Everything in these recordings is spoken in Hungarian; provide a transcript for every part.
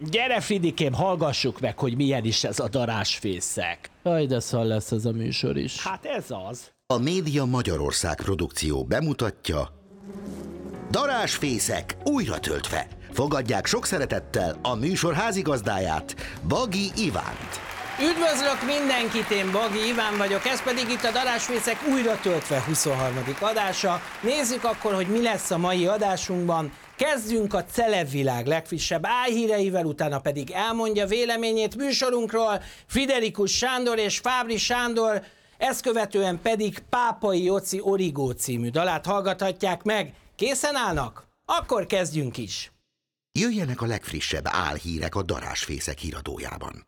Gyere, Fridikém, hallgassuk meg, hogy milyen is ez a darásfészek. Jaj, de szal lesz ez a műsor is. Hát ez az. A Média Magyarország produkció bemutatja Darásfészek újra töltve. Fogadják sok szeretettel a műsor házigazdáját, Bagi Ivánt. Üdvözlök mindenkit, én Bagi Iván vagyok, ez pedig itt a Darásfészek újra töltve 23. adása. Nézzük akkor, hogy mi lesz a mai adásunkban. Kezdjünk a celebvilág legfrissebb álhíreivel, utána pedig elmondja véleményét műsorunkról Friderikus Sándor és Fábri Sándor, ezt követően pedig Pápai Joci Origó című dalát hallgathatják meg. Készen állnak? Akkor kezdjünk is! Jöjjenek a legfrissebb álhírek a Darásfészek híradójában.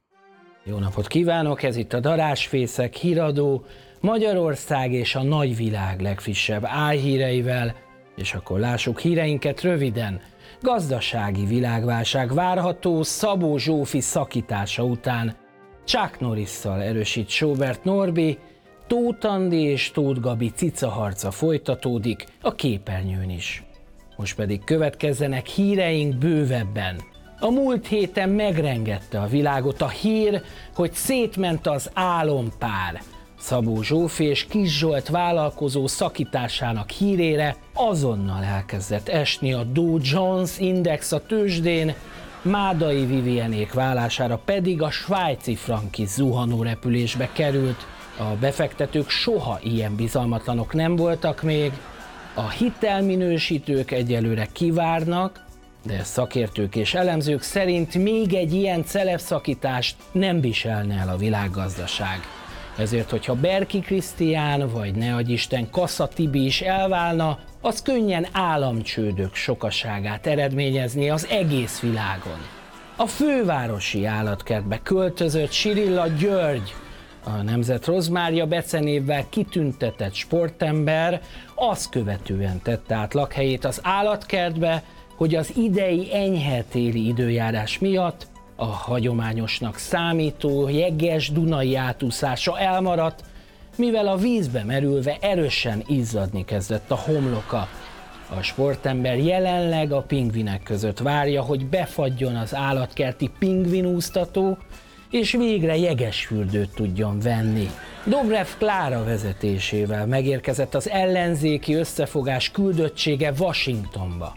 Jó napot kívánok, ez itt a Darásfészek híradó, Magyarország és a nagyvilág legfrissebb álhíreivel, és akkor lássuk híreinket röviden. Gazdasági világválság várható Szabó Zsófi szakítása után. Chuck Norrisszal erősít Sobert Norbi, Tóth Andi és Tóth Gabi cicaharca folytatódik a képernyőn is. Most pedig következzenek híreink bővebben. A múlt héten megrengette a világot a hír, hogy szétment az álompár. Szabó Zsófi és Kis Zsolt vállalkozó szakításának hírére azonnal elkezdett esni a Dow Jones Index a tőzsdén, Mádai Vivienék vállására pedig a svájci franki zuhanó repülésbe került. A befektetők soha ilyen bizalmatlanok nem voltak még, a hitelminősítők egyelőre kivárnak, de szakértők és elemzők szerint még egy ilyen celebszakítást nem viselne el a világgazdaság. Ezért, hogyha Berki Krisztián vagy ne Isten Kassa Tibi is elválna, az könnyen államcsődök sokaságát eredményezni az egész világon. A fővárosi állatkertbe költözött Sirilla György, a Nemzet Rozmárja becenévvel kitüntetett sportember azt követően tette át lakhelyét az állatkertbe, hogy az idei enyhe téli időjárás miatt a hagyományosnak számító jeges Dunai átúszása elmaradt, mivel a vízbe merülve erősen izzadni kezdett a homloka. A sportember jelenleg a pingvinek között várja, hogy befagyjon az állatkerti pingvinúztató, és végre jegesfürdőt tudjon venni. Dobrev Klára vezetésével megérkezett az ellenzéki összefogás küldöttsége Washingtonba.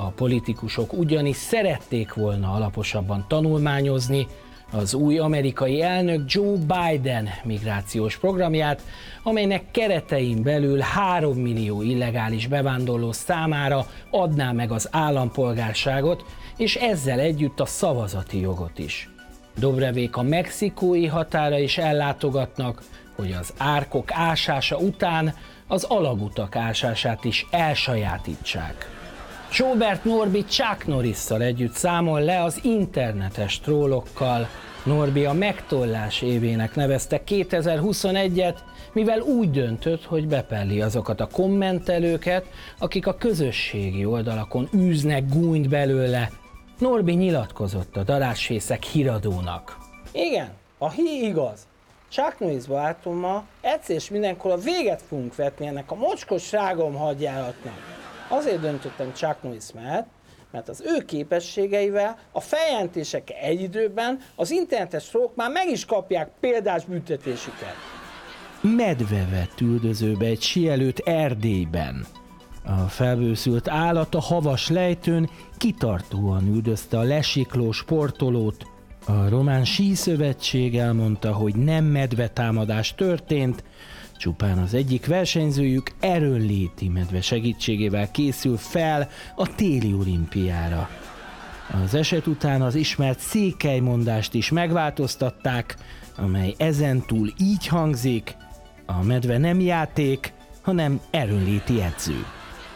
A politikusok ugyanis szerették volna alaposabban tanulmányozni az új amerikai elnök Joe Biden migrációs programját, amelynek keretein belül 3 millió illegális bevándorló számára adná meg az állampolgárságot, és ezzel együtt a szavazati jogot is. Dobrevék a mexikói határa is ellátogatnak, hogy az árkok ásása után az alagutak ásását is elsajátítsák. Sobert Norbi Chuck Norrisszal együtt számol le az internetes trólokkal. Norbi a megtollás évének nevezte 2021-et, mivel úgy döntött, hogy bepelli azokat a kommentelőket, akik a közösségi oldalakon űznek gúnyt belőle. Norbi nyilatkozott a darásfészek híradónak. Igen, a hí igaz. Chuck Norris barátommal egyszer és mindenkor a véget fogunk vetni ennek a mocskos rágom hadjáratnak. Azért döntöttem Chuck Norris mellett, mert az ő képességeivel a feljelentések egy időben az internetes trók már meg is kapják példás büntetésüket. Medve vett üldözőbe egy sielőt Erdélyben. A felbőszült állat a havas lejtőn kitartóan üldözte a lesikló sportolót. A Román Síszövetség elmondta, hogy nem medvetámadás történt, Csupán az egyik versenyzőjük erőnléti medve segítségével készül fel a téli olimpiára. Az eset után az ismert székelymondást is megváltoztatták, amely ezentúl így hangzik, a medve nem játék, hanem erőnléti edző.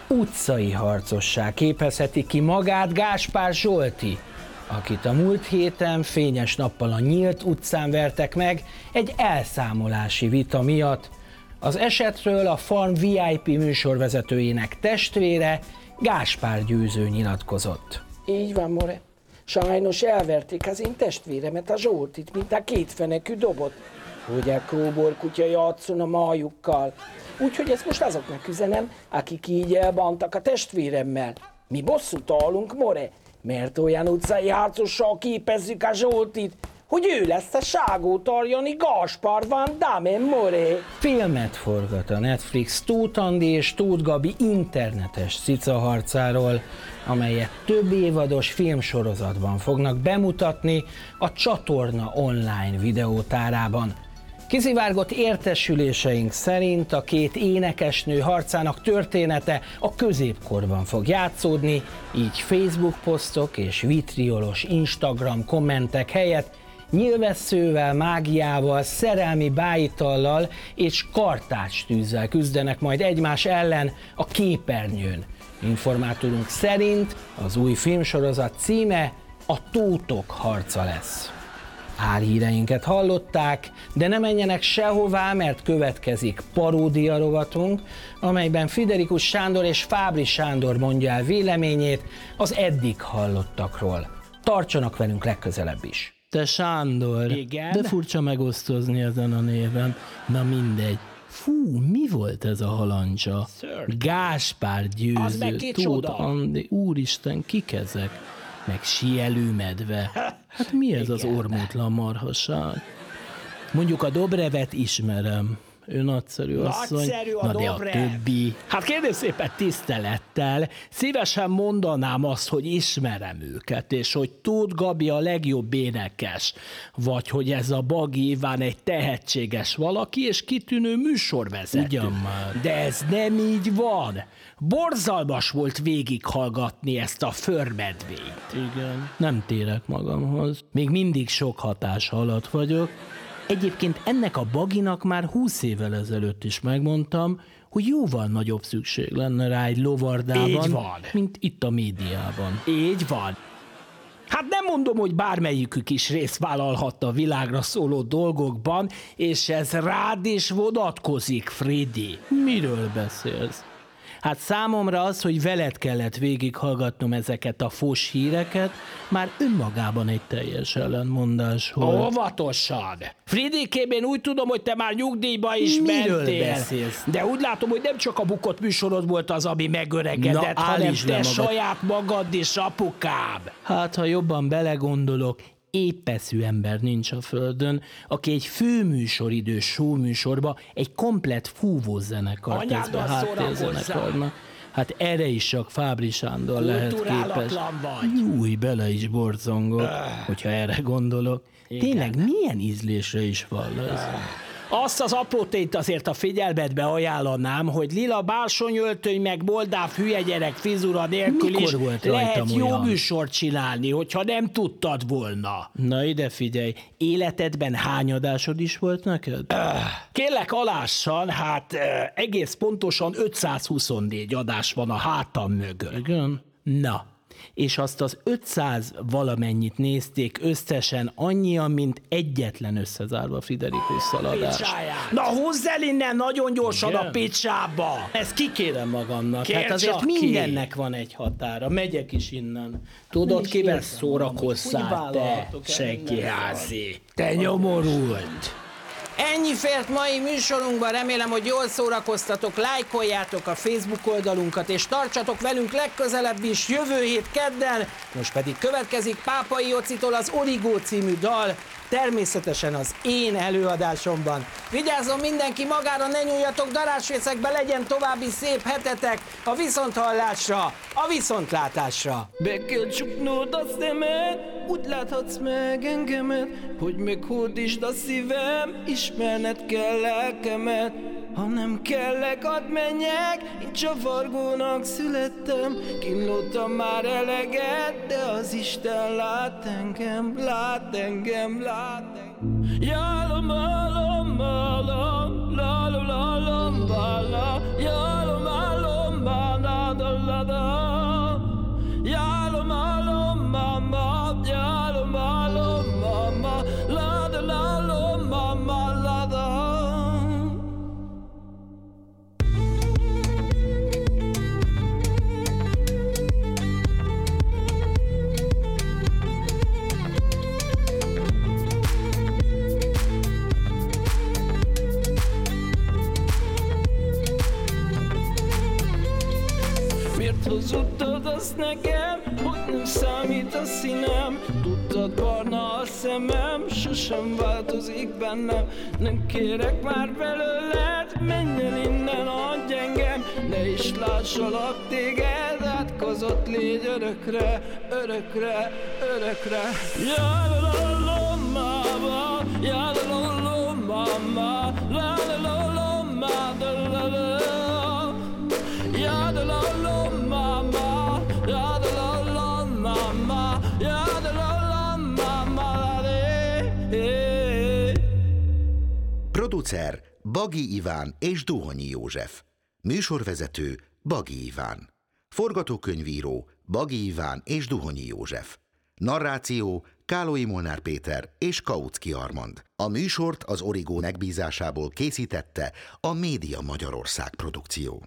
Utcai harcossá képezheti ki magát Gáspár Zsolti, akit a múlt héten fényes nappal a nyílt utcán vertek meg egy elszámolási vita miatt, az esetről a Farm VIP műsorvezetőjének testvére Gáspár Győző nyilatkozott. Így van, More. Sajnos elverték az én testvéremet, a Zsoltit, mint a kétfenekű dobot. Hogy a kóbor kutya játszon a majukkal. Úgyhogy ezt most azoknak üzenem, akik így elbantak a testvéremmel. Mi bosszút állunk, More. Mert olyan utcai harcossal képezzük a Zsoltit, hogy ő lesz a Ságó Tarjani Gaspar van Damme More. Filmet forgat a Netflix Tóth Andi és Tóth Gabi internetes cicaharcáról, amelyet több évados filmsorozatban fognak bemutatni a csatorna online videótárában. Kiszivárgott értesüléseink szerint a két énekesnő harcának története a középkorban fog játszódni, így Facebook posztok és vitriolos Instagram kommentek helyett nyilvesszővel, mágiával, szerelmi bájitallal és kartácstűzzel küzdenek majd egymás ellen a képernyőn. Informátorunk szerint az új filmsorozat címe a Tótok harca lesz. Álhíreinket hallották, de ne menjenek sehová, mert következik paródia rovatunk, amelyben Friderikus Sándor és Fábri Sándor mondja el véleményét az eddig hallottakról. Tartsanak velünk legközelebb is! Te Sándor, Igen? de furcsa megosztozni ezen a néven. Na mindegy. Fú, mi volt ez a halancsa? Sir. Gáspár győző, Tóth? Andi, úristen, kik ezek? Meg sielő medve. Hát mi ez az ormótlan marhaság? Mondjuk a Dobrevet ismerem. Ő nagyszerű asszony. Nagyszerű a Na de a többi. Hát kérném szépen tisztelettel, szívesen mondanám azt, hogy ismerem őket, és hogy Tóth Gabi a legjobb énekes, vagy hogy ez a Bagi Iván egy tehetséges valaki, és kitűnő műsorvezető. Ugyan már. De ez nem így van. Borzalmas volt végighallgatni ezt a förmedvényt. Igen. Nem térek magamhoz. Még mindig sok hatás alatt vagyok. Egyébként ennek a baginak már húsz évvel ezelőtt is megmondtam, hogy jóval nagyobb szükség lenne rá egy lovardában, Így van. mint itt a médiában. Így van. Hát nem mondom, hogy bármelyikük is részt vállalhatta a világra szóló dolgokban, és ez rád is vonatkozik, Freddy. Miről beszélsz? Hát számomra az, hogy veled kellett végighallgatnom ezeket a fos híreket, már önmagában egy teljes ellentmondás volt. Óvatosan! Fridikém, én úgy tudom, hogy te már nyugdíjba is Miről mentél. beszélsz? De úgy látom, hogy nem csak a bukott műsorod volt az, ami megöregedett, Na, hanem te magad. saját magad is, apukám. Hát, ha jobban belegondolok, épeszű ember nincs a földön, aki egy főműsoridő showműsorba egy komplet fúvózenekart tesz be Anyáddal háttérzenekarnak. Hát erre is csak Fábri Sándor lehet képes. Vagy. Új, bele is borzongok, hogyha erre gondolok. Tényleg milyen ízlésre is van ez? Azt az apró tényt azért a figyelmetbe ajánlanám, hogy lila bársonyöltöny meg moldáv hülye gyerek frizura nélkül Mikor is volt lehet jó olyan? műsort csinálni, hogyha nem tudtad volna. Na ide figyelj, életedben hány adásod is volt neked? Kérlek alássan, hát egész pontosan 524 adás van a hátam mögött. Igen? Na, és azt az 500 valamennyit nézték összesen annyian, mint egyetlen összezárva Friderikus szaladás. Picsáját. Na húzz el innen nagyon gyorsan Igen? a picsába! Ezt kikérem magamnak. Kér hát azért csak ki. mindennek van egy határa. Megyek is innen. Tudod, kivel szórakozzál, te, senki házi. Te nyomorult! Ennyi fért mai műsorunkban, remélem, hogy jól szórakoztatok, lájkoljátok a Facebook oldalunkat, és tartsatok velünk legközelebb is jövő hét kedden. Most pedig következik Pápai Jocitól az Origó című dal, természetesen az én előadásomban. Vigyázzon mindenki magára, ne nyúljatok darásfészekbe, legyen további szép hetetek a viszonthallásra, a viszontlátásra. Be kell csuknod a szemed, úgy láthatsz meg engemet, hogy meghódítsd a szívem, ismerned kell lelkemet. Ha nem kellek, add menjek, én csavargónak születtem, kínlottam már eleget, de az Isten lát engem, lát engem, lát engem. Jálom, álom, álom, lalom, lalom, bala, jálom, hazudtad azt nekem, hogy Nem számít a színem Tudtad barna a szemem Sosem változik bennem. Nem kérek már belőled Menj el innen, adj engem. Ne is lássalak téged Átkozott légy örökre Örökre, örökre. Ja, la, la, la, Producer Bagi Iván és Duhonyi József. Műsorvezető Bagi Iván. Forgatókönyvíró Bagi Iván és Duhonyi József. Narráció Kálói Molnár Péter és Kautsky Armand. A műsort az Origó megbízásából készítette a Média Magyarország produkció.